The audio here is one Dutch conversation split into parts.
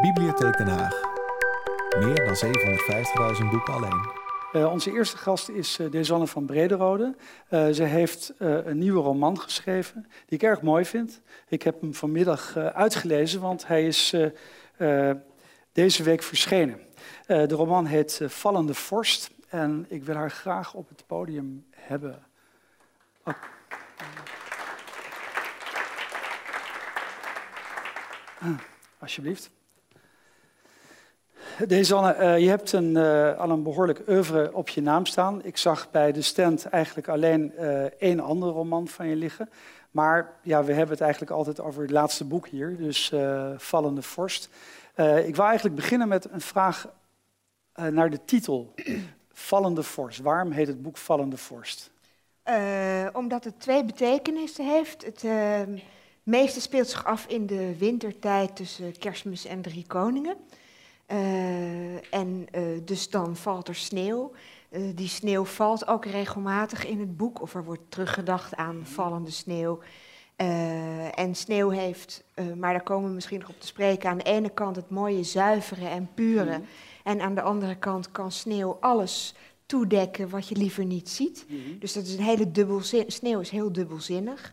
Bibliotheek Den Haag. Meer dan 750.000 boeken alleen. Uh, onze eerste gast is uh, Desanne van Brederode. Uh, ze heeft een nieuwe roman geschreven, die ik erg mooi vind. Ik heb hem vanmiddag uitgelezen, want hij is deze week verschenen. de roman heet Vallende Vorst en ik wil haar graag op het podium hebben. Ah, alsjeblieft. Desanne, uh, je hebt een, uh, al een behoorlijk oeuvre op je naam staan. Ik zag bij de stand eigenlijk alleen uh, één andere roman van je liggen. Maar ja, we hebben het eigenlijk altijd over het laatste boek hier, dus Vallende Vorst. ik wil eigenlijk beginnen met een vraag naar de titel. Vallende Vorst. Waarom heet het boek Vallende Vorst? omdat het twee betekenissen heeft. Het meeste speelt zich af in de wintertijd tussen kerstmis en drie koningen. Uh, en uh, dus dan valt er sneeuw. Uh, die sneeuw valt ook regelmatig in het boek, of er wordt teruggedacht aan vallende sneeuw. en sneeuw heeft, maar daar komen we misschien nog op te spreken, aan de ene kant het mooie zuivere en pure. Mm. En aan de andere kant kan sneeuw alles toedekken wat je liever niet ziet. Mm. Dus dat is een hele dubbelzin, sneeuw is heel dubbelzinnig.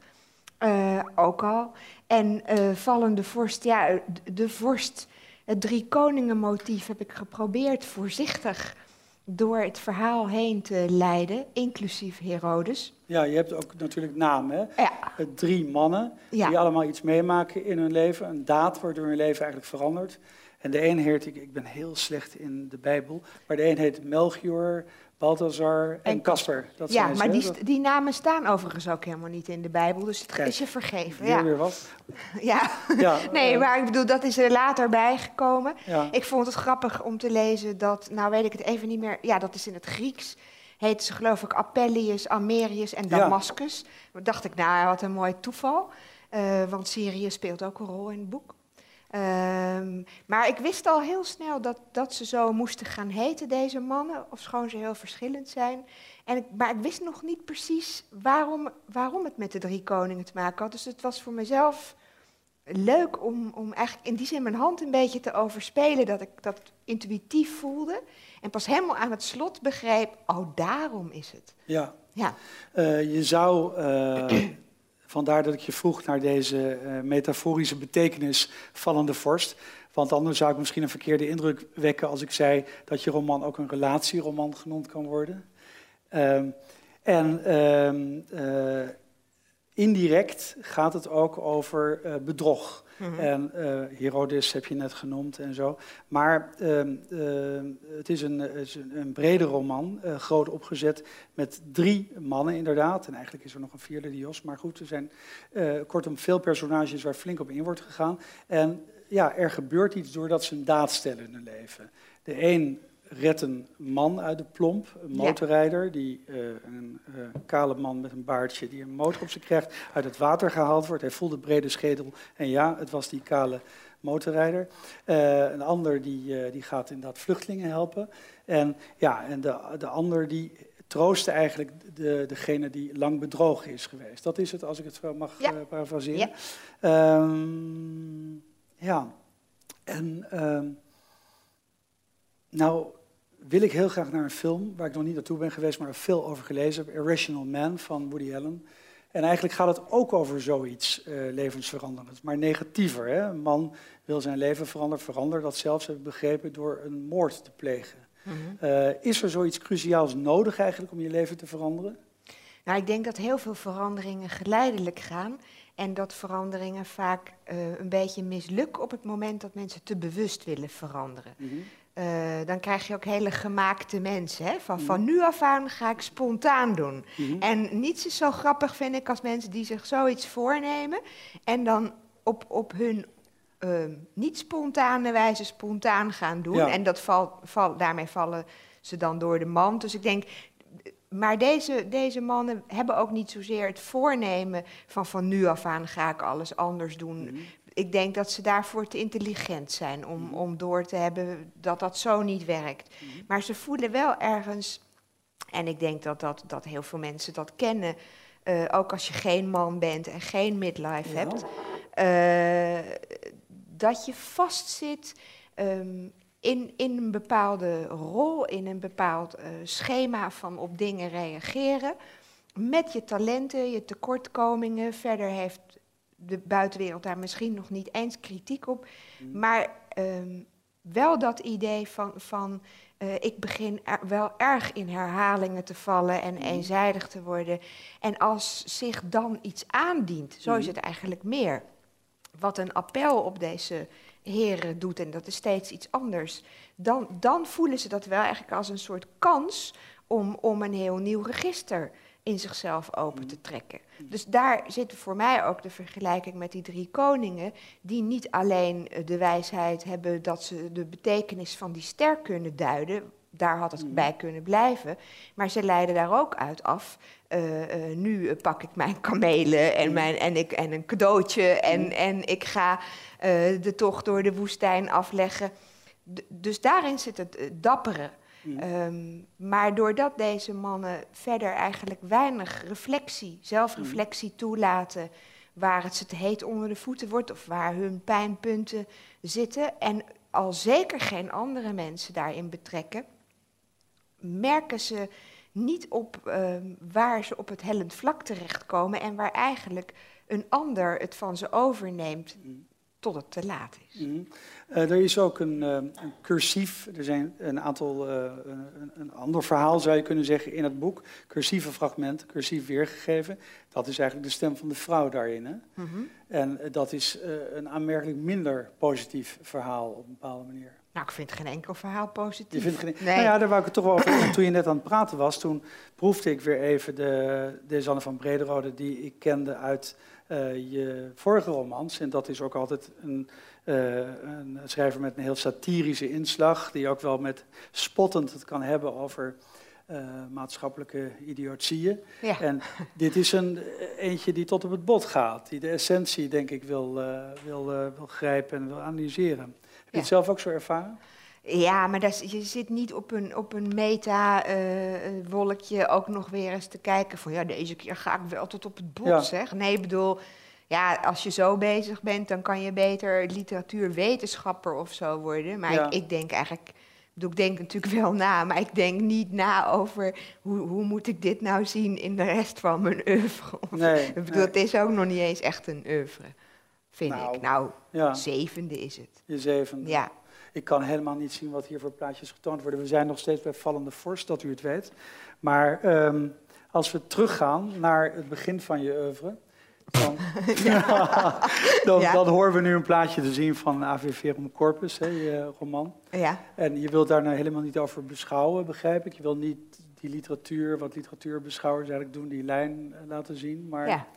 ook al. En vallende vorst, ja, de vorst het drie koningen motief heb ik geprobeerd voorzichtig door het verhaal heen te leiden, inclusief Herodes. Ja, je hebt ook natuurlijk namen. Hè? Ja. Drie mannen die allemaal iets meemaken in hun leven. Een daad waardoor hun leven eigenlijk verandert. En de een heet, ik, ik ben heel slecht in de Bijbel, maar de een heet Melchior, Balthazar en Casper. Ja, maar die, die, namen staan overigens ook helemaal niet in de Bijbel, dus het is je vergeven. Ja. weer wat. Ja, ja nee, maar ik bedoel, dat is er later bijgekomen. Ja. Ik vond het grappig om te lezen dat, nou weet ik het even niet meer, ja, dat is in het Grieks. Heet ze geloof ik Apellius, Amerius en Damascus. Ja. dacht ik, nou, wat een mooi toeval. Uh, want Syrië speelt ook een rol in het boek. Um, maar ik wist al heel snel dat, dat ze zo moesten gaan heten, deze mannen, ofschoon ze heel verschillend zijn. En ik, maar ik wist nog niet precies waarom, waarom het met de drie koningen te maken had. Dus het was voor mezelf leuk om, om eigenlijk in die zin mijn hand een beetje te overspelen, dat ik dat intuïtief voelde. En pas helemaal aan het slot begreep, oh, daarom is het. Ja. ja. Uh, je zou. Uh Vandaar dat ik je vroeg naar deze uh, metaforische betekenis vallende vorst. Want anders zou ik misschien een verkeerde indruk wekken als ik zei dat je roman ook een relatieroman genoemd kan worden. Uh, en uh, indirect gaat het ook over uh, bedrog. Mhm. En uh, Herodes heb je net genoemd en zo. Maar uh, uh, het is een, een, een brede roman, eh, groot opgezet, met drie mannen inderdaad. En eigenlijk is er nog een vierde, die Jos. Maar goed, er zijn eh, kortom veel personages waar flink op in wordt gegaan. En ja, er gebeurt iets doordat ze een daad stellen in hun leven. De een redt een man uit de plomp, een motorrijder, die, uh, een uh, kale man met een baardje die een motor op zich krijgt, uit het water gehaald wordt. Hij voelt een brede schedel en ja, het was die kale motorrijder. Uh, een ander die, die gaat inderdaad vluchtelingen helpen. En, ja, en de, de ander die troostte eigenlijk de, degene die lang bedrogen is geweest. Dat is het, als ik het zo mag ja. parafraseren. Ja. Um, ja. En... Um, nou, wil ik heel graag naar een film waar ik nog niet naartoe ben geweest, maar er veel over gelezen heb. Irrational Man van Woody Allen. En eigenlijk gaat het ook over zoiets uh, levensveranderends, maar negatiever. Hè? Een man wil zijn leven veranderen, verandert dat zelfs, heb ik begrepen, door een moord te plegen. Mhm. uh, is er zoiets cruciaals nodig eigenlijk om je leven te veranderen? Nou, ik denk dat heel veel veranderingen geleidelijk gaan. En dat veranderingen vaak uh, een beetje mislukken op het moment dat mensen te bewust willen veranderen. Mm -hmm. Uh, dan krijg je ook hele gemaakte mensen. Hè? Van, van nu af aan ga ik spontaan doen. Mm En niets is zo grappig, vind ik, als mensen die zich zoiets voornemen. en dan op, op hun uh, niet spontane wijze spontaan gaan doen. Ja. En dat val, val, daarmee vallen ze dan door de mand. Dus ik denk. Maar deze, deze mannen hebben ook niet zozeer het voornemen van van nu af aan ga ik alles anders doen. Mm ik denk dat ze daarvoor te intelligent zijn om, mhm. om door te hebben dat dat zo niet werkt. Mhm. Maar ze voelen wel ergens, en ik denk dat, dat, dat heel veel mensen dat kennen, uh, ook als je geen man bent en geen midlife hebt, uh, dat je vastzit um, in, in een bepaalde rol, in een bepaald uh, schema van op dingen reageren. Met je talenten, je tekortkomingen. Verder heeft de buitenwereld daar misschien nog niet eens kritiek op. Mm. Maar um, wel dat idee van, van uh, ik begin er wel erg in herhalingen te vallen en mm. eenzijdig te worden. En als zich dan iets aandient, zo is mm. het eigenlijk meer. Wat een appel op deze heren doet, en dat is steeds iets anders, dan, dan voelen ze dat wel eigenlijk als een soort kans om, om een heel nieuw register in zichzelf open te trekken. Dus daar zit voor mij ook de vergelijking met die drie koningen, die niet alleen de wijsheid hebben dat ze de betekenis van die ster kunnen duiden, daar had het mm. bij kunnen blijven, maar ze leiden daar ook uit af. Uh, uh, nu pak ik mijn kamelen en, mm. mijn, en, ik, en een cadeautje en, mm. en ik ga uh, de tocht door de woestijn afleggen. D dus daarin zit het dappere. Um, maar doordat deze mannen verder eigenlijk weinig reflectie, zelfreflectie toelaten, waar het ze te heet onder de voeten wordt of waar hun pijnpunten zitten, en al zeker geen andere mensen daarin betrekken, merken ze niet op um, waar ze op het hellend vlak terechtkomen en waar eigenlijk een ander het van ze overneemt tot het te laat is. Mm er is ook een, uh, een, cursief, er zijn een aantal, uh, een, een, ander verhaal zou je kunnen zeggen in het boek, cursieve fragmenten, cursief weergegeven. Dat is eigenlijk de stem van de vrouw daarin. Hè? Mm -hmm. En dat is een aanmerkelijk minder positief verhaal op een bepaalde manier. Nou, ik vind geen enkel verhaal positief. Je vindt geen... nee. Nou ja, daar wou ik het toch wel over Toen je net aan het praten was, toen proefde ik weer even de, de Zanne van Brederode die ik kende uit je vorige romans. En dat is ook altijd een, uh, een, schrijver met een heel satirische inslag, die ook wel met spottend het kan hebben over uh, maatschappelijke idiotieën. Ja. En dit is een eentje die tot op het bot gaat, die de essentie, denk ik, wil, wil, wil grijpen en wil analyseren. Heb je het zelf ook zo ervaren? Ja, maar dat, je zit niet op een, op een meta-wolkje uh, ook nog weer eens te kijken van ja, deze keer ga ik wel tot op het bot, ja. zeg. Nee, ik bedoel, ja, als je zo bezig bent, dan kan je beter literatuurwetenschapper of zo worden. Maar ja. ik, ik, denk eigenlijk, ik denk natuurlijk wel na, maar ik denk niet na over hoe, hoe moet ik dit nou zien in de rest van mijn oeuvre. Nee, ik bedoel, nee. het is ook nog niet eens echt een oeuvre, vind nou, ik. Nou, ja. zevende is het. Je zevende. Ja. Ik kan helemaal niet zien wat hier voor plaatjes getoond worden. We zijn nog steeds bij Vallende Vorst, dat u het weet. Maar um, als we teruggaan naar het begin van je oeuvre... Dan, ja. dan, ja. dan, horen we nu een plaatje te zien van AV Verum Corpus, hè, je roman. Ja. En je wilt daar nou helemaal niet over beschouwen, begrijp ik. Je wil niet die literatuur, wat literatuurbeschouwers eigenlijk doen, die lijn eh, laten zien. Maar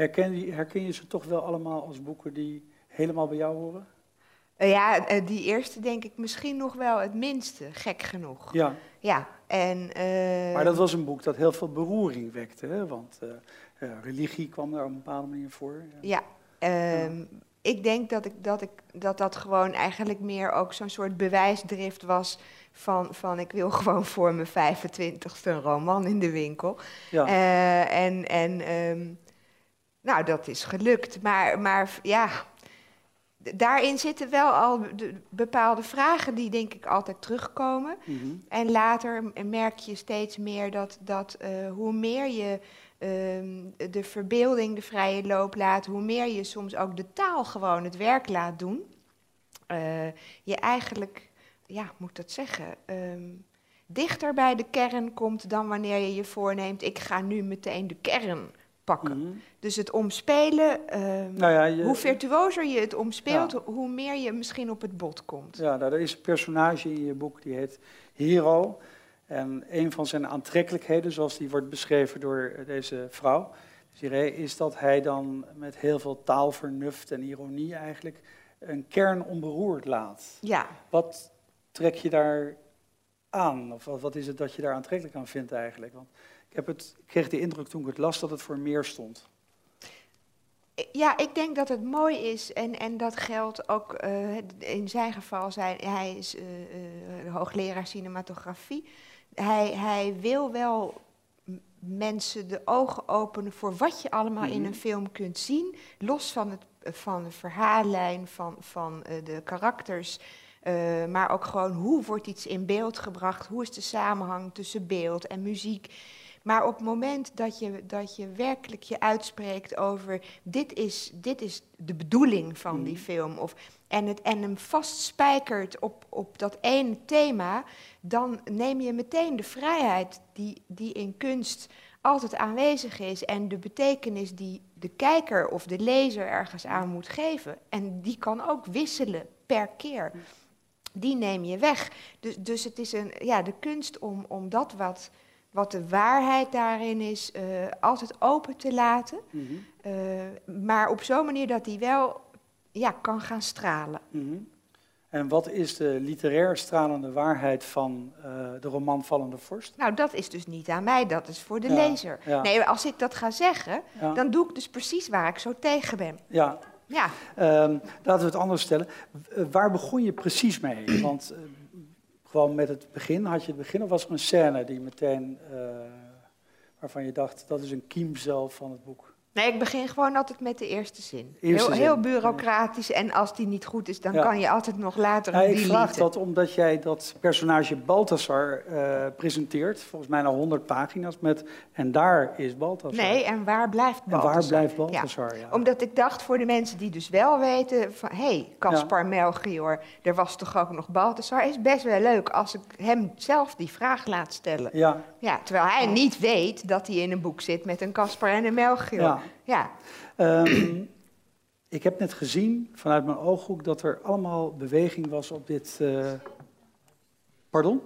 herken, herken je ze toch wel allemaal als boeken die helemaal bij jou horen? Uh, ja, uh, die eerste denk ik misschien nog wel het minste, gek genoeg. Ja. Ja, en... Uh... Maar dat was een boek dat heel veel beroering wekte, hè? want religie kwam daar op een bepaalde manier voor. Ja, ja. Ik denk dat, ik, dat, ik, dat dat gewoon eigenlijk meer ook zo'n soort bewijsdrift was van, van ik wil gewoon voor mijn 25ste een roman in de winkel. Ja. en en um, nou, dat is gelukt. Maar, maar ja, daarin zitten wel al de bepaalde vragen die denk ik altijd terugkomen. Mm -hmm. En later merk je steeds meer dat, dat uh, hoe meer je uh, de verbeelding de vrije loop laat, hoe meer je soms ook de taal gewoon het werk laat doen, uh, je eigenlijk, ja, moet dat zeggen, um, dichter bij de kern komt dan wanneer je je voorneemt, ik ga nu meteen de kern pakken. Mm -hmm. Dus het omspelen, um, nou ja, je, hoe virtuozer je het omspeelt, ja. hoe meer je misschien op het bot komt. Ja, nou, er is een personage in je boek die heet Hero. En een van zijn aantrekkelijkheden, zoals die wordt beschreven door deze vrouw, is dat hij dan met heel veel taalvernuft en ironie eigenlijk een kern onberoerd laat. Ja. Wat trek je daar aan? Of wat is het dat je daar aantrekkelijk aan vindt eigenlijk? Want ik, heb het, ik kreeg de indruk toen ik het las dat het voor meer stond. Ja, ik denk dat het mooi is en, en dat geldt ook uh, in zijn geval. Zijn, hij is uh, uh, hoogleraar cinematografie. Hij, hij wil wel mensen de ogen openen voor wat je allemaal in Mhm. een film kunt zien. Los van, het, van de verhaallijn, van, van eh, de karakters. eh, maar ook gewoon hoe wordt iets in beeld gebracht? Hoe is de samenhang tussen beeld en muziek? Maar op het moment dat je, dat je werkelijk je uitspreekt over dit is, dit is de bedoeling van die Mhm. film. Of, en, het, en hem vastspijkert op, op dat ene thema, dan neem je meteen de vrijheid die, die in kunst altijd aanwezig is. En de betekenis die de kijker of de lezer ergens aan moet geven. En die kan ook wisselen per keer. Die neem je weg. Dus, dus het is een, ja, de kunst om, om dat wat, wat de waarheid daarin is, eh, altijd open te laten. Mhm. Eh, maar op zo'n manier dat die wel ja, kan gaan stralen. Mhm. En wat is de literair stralende waarheid van eh, de roman Vallende Vorst? Nou, dat is dus niet aan mij, dat is voor de Ja, lezer. ja. Nee, als ik dat ga zeggen, Ja, dan doe ik dus precies waar ik zo tegen ben. ja. Ja, Ehm, laten we het anders stellen. Waar begon je precies mee? Want gewoon met het begin, had je het begin of was er een scène die meteen, eh, waarvan je dacht, dat is een kiem zelf van het boek? Nee, ik begin gewoon altijd met de eerste zin. Eerste heel, zin. heel bureaucratisch en als die niet goed is, dan Ja. kan je altijd nog later Ja, ik vraag dat omdat jij dat personage Balthasar eh, presenteert, volgens mij naar 100 pagina's, met en daar is Balthasar. Nee, en waar blijft en waar blijft Balthasar? Ja. Omdat ik dacht voor de mensen die dus wel weten van... hé, hey, Caspar Melchior, er was toch ook nog Balthasar... is best wel leuk als ik hem zelf die vraag laat stellen. Ja, Ja, terwijl hij niet weet dat hij in een boek zit met een Caspar en een Melchior. Ja. Ehm, ik heb net gezien vanuit mijn ooghoek dat er allemaal beweging was op dit. eh, Pardon?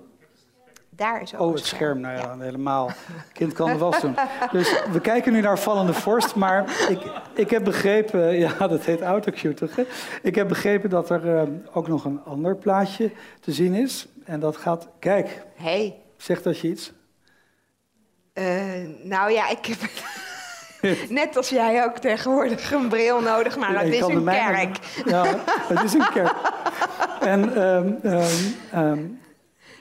daar is ook Oh, het scherm. Nou ja, helemaal. Kind kan de was doen. Dus we kijken nu naar Vallende Vorst. Maar ik, ik heb begrepen. Ja, dat heet autocue toch? hè? Ik heb begrepen dat er ehm, ook nog een ander plaatje te zien is. En dat gaat. Kijk, hey, zegt dat je iets? eh, nou ja, ik heb... Net als jij ook tegenwoordig een bril nodig, maar ik is een kerk. Ja, het is een kerk. En, ehm, ehm, ehm,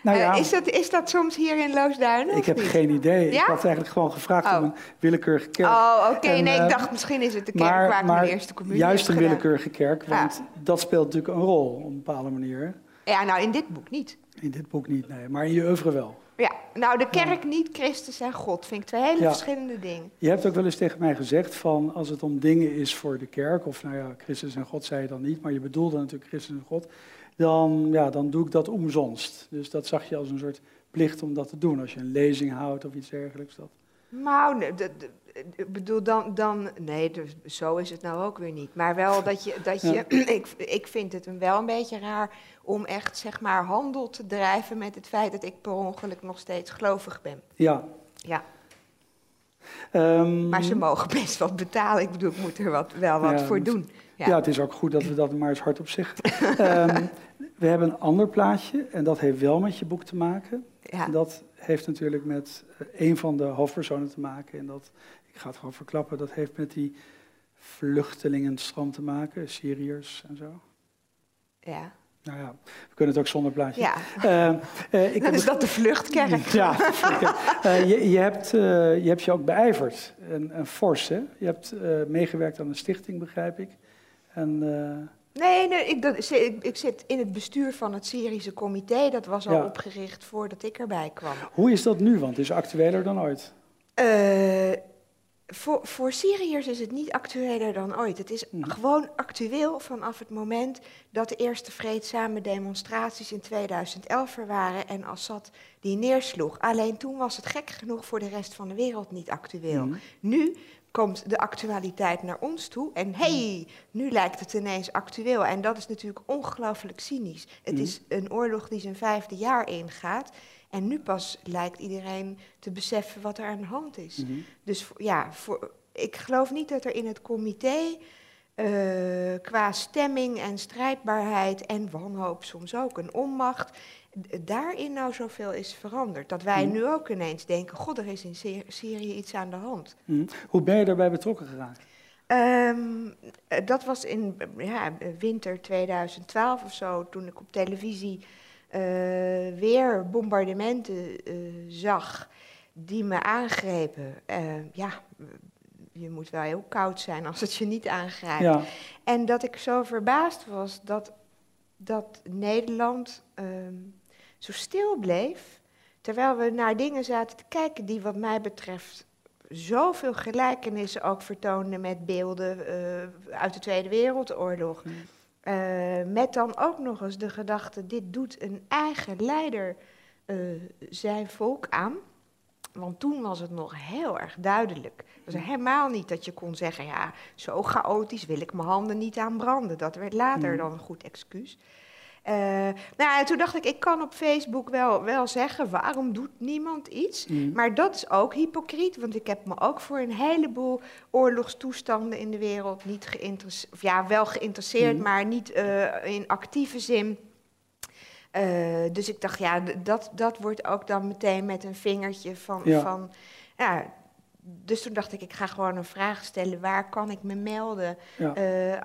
nou ja. Eh, is, dat, is dat soms hier in Loosduinen? Ik heb niet? geen idee. Ja? Ik had eigenlijk gewoon gevraagd Oh. om een willekeurige kerk. Oh, oké. Nee, ik dacht misschien is het de kerk maar waar ik mijn eerste communie juist een gedaan. willekeurige kerk, want dat speelt natuurlijk een rol op een bepaalde manier. Ja, nou in dit boek niet. In dit boek niet, nee, maar in je oeuvre wel. Ja, nou de kerk niet, Christus en God. Vind ik twee hele Ja. verschillende dingen. Je hebt ook wel eens tegen mij gezegd van als het om dingen is voor de kerk, of nou ja, Christus en God zei je dan niet, maar je bedoelde natuurlijk Christus en God, dan, ja, dan doe ik dat omzonst. Dus dat zag je als een soort plicht om dat te doen, als je een lezing houdt of iets dergelijks. Dat. Nou, nee, de- de- ik bedoel dan, dan nee, dus zo is het nou ook weer niet. Maar wel dat je, dat je ik, ik vind het wel een beetje raar om echt zeg maar handel te drijven met het feit dat ik per ongeluk nog steeds gelovig ben. Ja. Ja, Ehm, maar ze mogen best wat betalen. Ik bedoel, ik moet er wat, wel wat Ja, voor doen. Ja. Ja. het is ook goed dat we dat maar eens hardop zeggen. Ehm, we hebben een ander plaatje en dat heeft wel met je boek te maken. Ja. En dat heeft natuurlijk met eh, een van de hoofdpersonen te maken. En dat, ik ga het gewoon verklappen, dat heeft met die vluchtelingenstroom te maken, Syriërs en zo. ja. Nou ja, we kunnen het ook zonder plaatje. ja. Eh, ik Dan is dat de vluchtkerk. ja, je, je, hebt, je hebt je ook beijverd. En, en fors, hè? Je hebt meegewerkt aan een stichting, begrijp ik. En, Nee, nee ik, dat, ik, ik zit in het bestuur van het Syrische comité. Dat was al Ja. opgericht voordat ik erbij kwam. hoe is dat nu? Want het is actueler dan ooit. Eh, voor, voor Syriërs is het niet actueler dan ooit. Het is Mhm. gewoon actueel vanaf het moment dat de eerste vreedzame demonstraties in 2011 er waren en Assad die neersloeg. Alleen toen was het gek genoeg voor de rest van de wereld niet actueel. Mhm. Nu komt de actualiteit naar ons toe en hey, nu lijkt het ineens actueel. En dat is natuurlijk ongelooflijk cynisch. Het Mhm. is een oorlog die zijn vijfde jaar ingaat. En nu pas lijkt iedereen te beseffen wat er aan de hand is. Mhm. Dus ja, voor, ik geloof niet dat er in het comité eh, qua stemming en strijdbaarheid en wanhoop soms ook een onmacht, daarin nou zoveel is veranderd. Dat wij Mhm. nu ook ineens denken, god, er is in Sy- Syrië iets aan de hand. Mhm. Hoe ben je daarbij betrokken geraakt? Ehm, eh, dat was in ja, winter 2012 of zo, toen ik op televisie eh, weer bombardementen eh, zag. die me aangrepen. Uh, ja, je moet wel heel koud zijn als het je niet aangrijpt. Ja. En dat ik zo verbaasd was dat, dat Nederland ehm, zo stil bleef. Terwijl we naar dingen zaten te kijken die wat mij betreft zoveel gelijkenissen ook vertoonden met beelden uh, uit de Tweede Wereldoorlog. Uh, met dan ook nog eens de gedachte, dit doet een eigen leider uh, zijn volk aan. Want toen was het nog heel erg duidelijk. Het was helemaal niet dat je kon zeggen, ja, zo chaotisch wil ik mijn handen niet aan branden. Dat werd later dan een goed excuus. Uh, nou, en toen dacht ik, ik kan op Facebook wel, wel zeggen, waarom doet niemand iets? Hmm. Maar dat is ook hypocriet, want ik heb me ook voor een heleboel oorlogstoestanden in de wereld niet geïnteresseerd, of ja, wel geïnteresseerd, hmm. maar niet uh, in actieve zin. Uh, dus ik dacht, ja, dat, dat wordt ook dan meteen met een vingertje van, ja. van ja, dus toen dacht ik, ik ga gewoon een vraag stellen. Waar kan ik me melden uh, uh,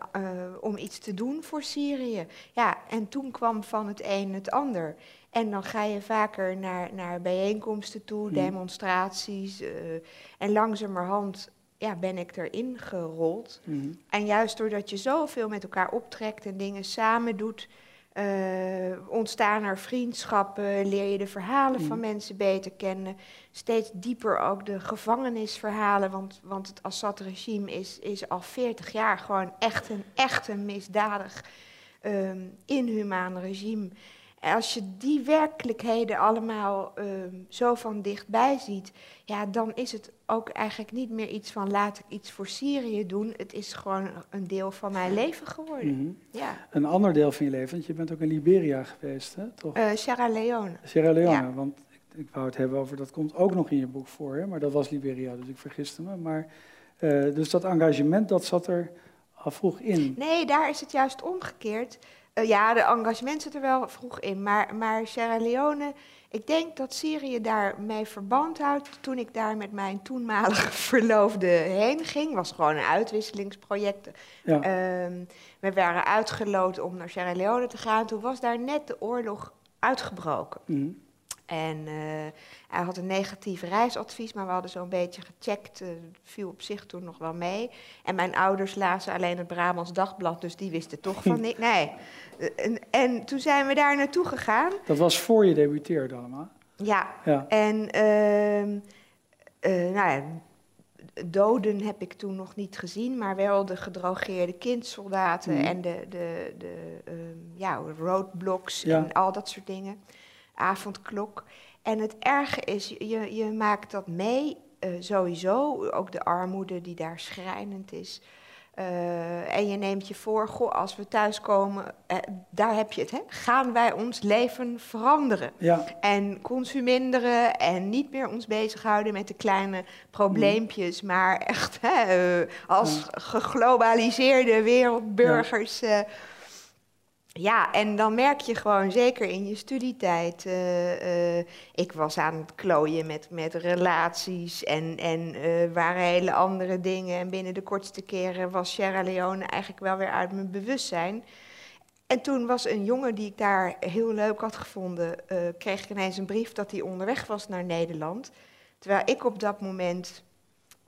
om iets te doen voor Syrië? Ja, en toen kwam van het een het ander. En dan ga je vaker naar, naar bijeenkomsten toe, mhm. demonstraties. Uh, en langzamerhand ja, ben ik erin gerold. Mm. En juist doordat je zoveel met elkaar optrekt en dingen samen doet... Uh, ontstaan er vriendschappen, leer je de verhalen van mm. mensen beter kennen. Steeds dieper ook de gevangenisverhalen, want, want het Assad-regime is, is al 40 jaar gewoon echt een, echt een misdadig, um, inhumaan regime. En als je die werkelijkheden allemaal um, zo van dichtbij ziet, ja, dan is het ook eigenlijk niet meer iets van laat ik iets voor Syrië doen. Het is gewoon een deel van mijn leven geworden. Mm -hmm. ja. Een ander deel van je leven, want je bent ook in Liberia geweest, hè? Toch? Uh, Sierra Leone. Sierra Leone, ja. want ik, ik, wou het hebben over, dat komt ook nog in je boek voor, hè? maar dat was Liberia, dus ik vergiste me. Maar, uh, dus dat engagement, dat zat er al vroeg in. Nee, daar is het juist omgekeerd. Uh, ja, de engagement zit er wel vroeg in, maar, maar Sierra Leone ik denk dat Syrië daarmee verband houdt. Toen ik daar met mijn toenmalige verloofde heen ging, was gewoon een uitwisselingsproject. Ja. Um, we waren uitgeloot om naar Sierra Leone te gaan. Toen was daar net de oorlog uitgebroken. Mm. En uh, hij had een negatief reisadvies, maar we hadden zo'n beetje gecheckt. Uh, viel op zich toen nog wel mee. En mijn ouders lazen alleen het Brabants Dagblad, dus die wisten toch van niks. Nee. En, en, toen zijn we daar naartoe gegaan. Dat was voor je debuteerde allemaal? Ja. ja. En uh, nou ja, doden heb ik toen nog niet gezien, maar wel de gedrogeerde kindsoldaten mm. en de, de, de ehm, ja, roadblocks ja. en al dat soort dingen avondklok. En het erge is, je, je maakt dat mee, uh, sowieso, ook de armoede die daar schrijnend is. Uh, en je neemt je voor, goh, als we thuiskomen, uh, daar heb je het, hè? gaan wij ons leven veranderen. Ja. En consuminderen en niet meer ons bezighouden met de kleine probleempjes, mm. maar echt hè, als geglobaliseerde wereldburgers. Ja ja, en dan merk je gewoon, zeker in je studietijd. Uh, uh, ik was aan het klooien met, met relaties en, en uh, waren hele andere dingen. En binnen de kortste keren was Sierra Leone eigenlijk wel weer uit mijn bewustzijn. En toen was een jongen die ik daar heel leuk had gevonden, kreeg ik ineens een brief dat hij onderweg was naar Nederland. Terwijl ik op dat moment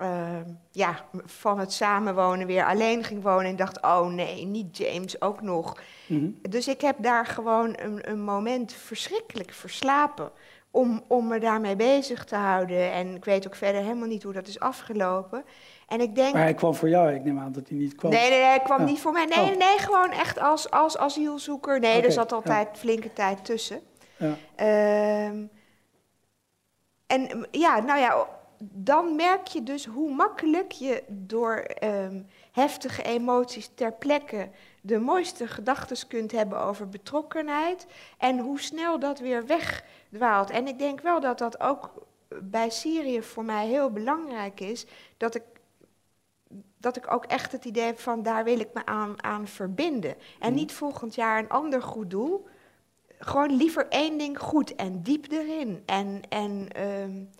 uh, ja, van het samenwonen weer alleen ging wonen en dacht, oh nee, niet James ook nog. Mhm. Dus ik heb daar gewoon een, een, moment verschrikkelijk verslapen om, om me daarmee bezig te houden. En ik weet ook verder helemaal niet hoe dat is afgelopen. En ik denk... Maar hij kwam voor jou, ik neem aan dat hij niet kwam. Nee, nee, nee hij kwam niet voor mij. Nee, oh. nee, gewoon echt als, als asielzoeker. Nee, er zat altijd flinke tijd tussen. Ja. Uh, en ja, nou ja, dan merk je dus hoe makkelijk je door um, heftige emoties ter plekke de mooiste gedachten kunt hebben over betrokkenheid en hoe snel dat weer wegdwaalt. En ik denk wel dat dat ook bij Syrië voor mij heel belangrijk is, dat ik, dat ik ook echt het idee heb van daar wil ik me aan, aan verbinden. En mm. niet volgend jaar een ander goed doel, gewoon liever één ding goed en diep erin. En, en um,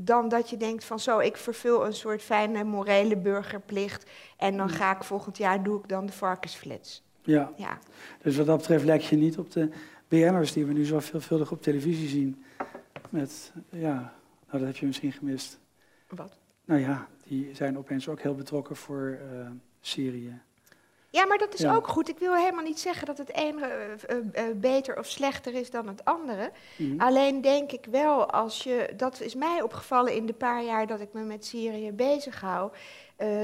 dan dat je denkt van zo, ik vervul een soort fijne morele burgerplicht en dan ga ik volgend jaar, doe ik dan de varkensflits. Ja. ja. Dus wat dat betreft lijkt je niet op de BN'ers die we nu zo veelvuldig op televisie zien. Met, ja, Nou, dat heb je misschien gemist. Wat? Nou ja, die zijn opeens ook heel betrokken voor uh, Syrië. Ja, maar dat is ook goed. Ik wil helemaal niet zeggen dat het ene uh, uh, beter of slechter is dan het andere. Mm -hmm. Alleen denk ik wel, als je, dat is mij opgevallen in de paar jaar dat ik me met Syrië bezig hou.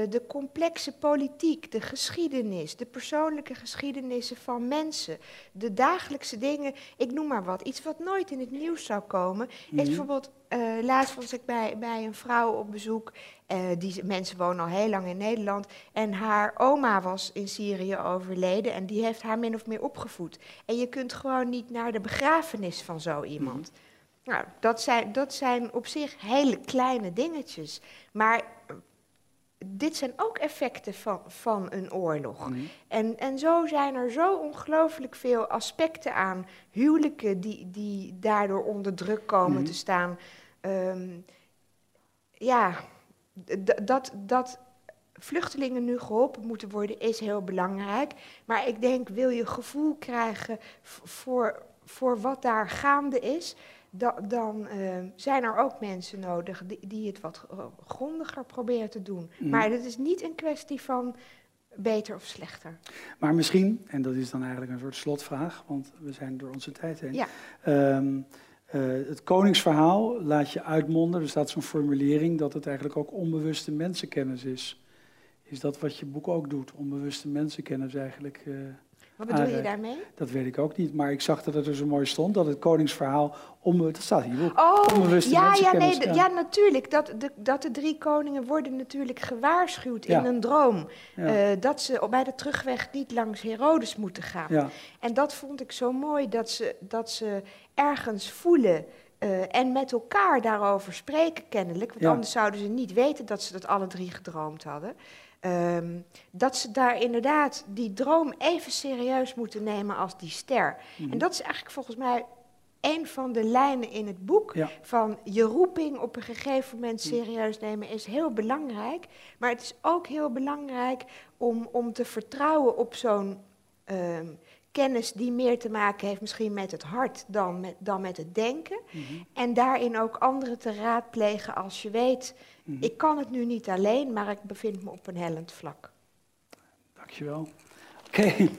De complexe politiek, de geschiedenis, de persoonlijke geschiedenissen van mensen, de dagelijkse dingen, ik noem maar wat, iets wat nooit in het nieuws zou komen, mm -hmm. is bijvoorbeeld, uh, laatst was ik bij, bij een vrouw op bezoek, uh, die mensen wonen al heel lang in Nederland, en haar oma was in Syrië overleden en die heeft haar min of meer opgevoed. En je kunt gewoon niet naar de begrafenis van zo iemand. Mm -hmm. Nou, dat zijn, dat zijn op zich hele kleine dingetjes, maar dit zijn ook effecten van, van een oorlog. Mm. En, en zo zijn er zo ongelooflijk veel aspecten aan huwelijken die, die daardoor onder druk komen mm. te staan. Um, ja, dat, dat vluchtelingen nu geholpen moeten worden is heel belangrijk. Maar ik denk, wil je gevoel krijgen voor, voor wat daar gaande is da, dan uh, zijn er ook mensen nodig die, die het wat grondiger proberen te doen. Mm. Maar het is niet een kwestie van beter of slechter. Maar misschien, en dat is dan eigenlijk een soort slotvraag, want we zijn door onze tijd heen. Ja. Um, uh, het koningsverhaal laat je uitmonden, er staat zo'n formulering dat het eigenlijk ook onbewuste mensenkennis is. Is dat wat je boek ook doet, onbewuste mensenkennis eigenlijk? Uh, wat bedoel je daarmee? Dat weet ik ook niet, maar ik zag dat het er zo mooi stond, dat het koningsverhaal onbewust, dat staat hier ook, oh, onbewuste ja, ja, nee, ja. ja, natuurlijk. Dat de, dat de drie koningen worden natuurlijk gewaarschuwd Ja. in een droom. Ja. eh, dat ze bij de terugweg niet langs Herodes moeten gaan. En dat vond ik zo mooi, dat ze, dat ze ergens voelen eh, en met elkaar daarover spreken kennelijk. Want Ja. anders zouden ze niet weten dat ze dat alle drie gedroomd hadden. Ehm, dat ze daar inderdaad die droom even serieus moeten nemen als die ster. Mhm. En dat is eigenlijk volgens mij een van de lijnen in het boek. Ja. Van je roeping op een gegeven moment serieus nemen is heel belangrijk. Maar het is ook heel belangrijk om, om te vertrouwen op zo'n ehm, kennis die meer te maken heeft misschien met het hart dan met, dan met het denken. Mhm. En daarin ook anderen te raadplegen als je weet, Mhm. ik kan het nu niet alleen, maar ik bevind me op een hellend vlak. Dankjewel. Oké,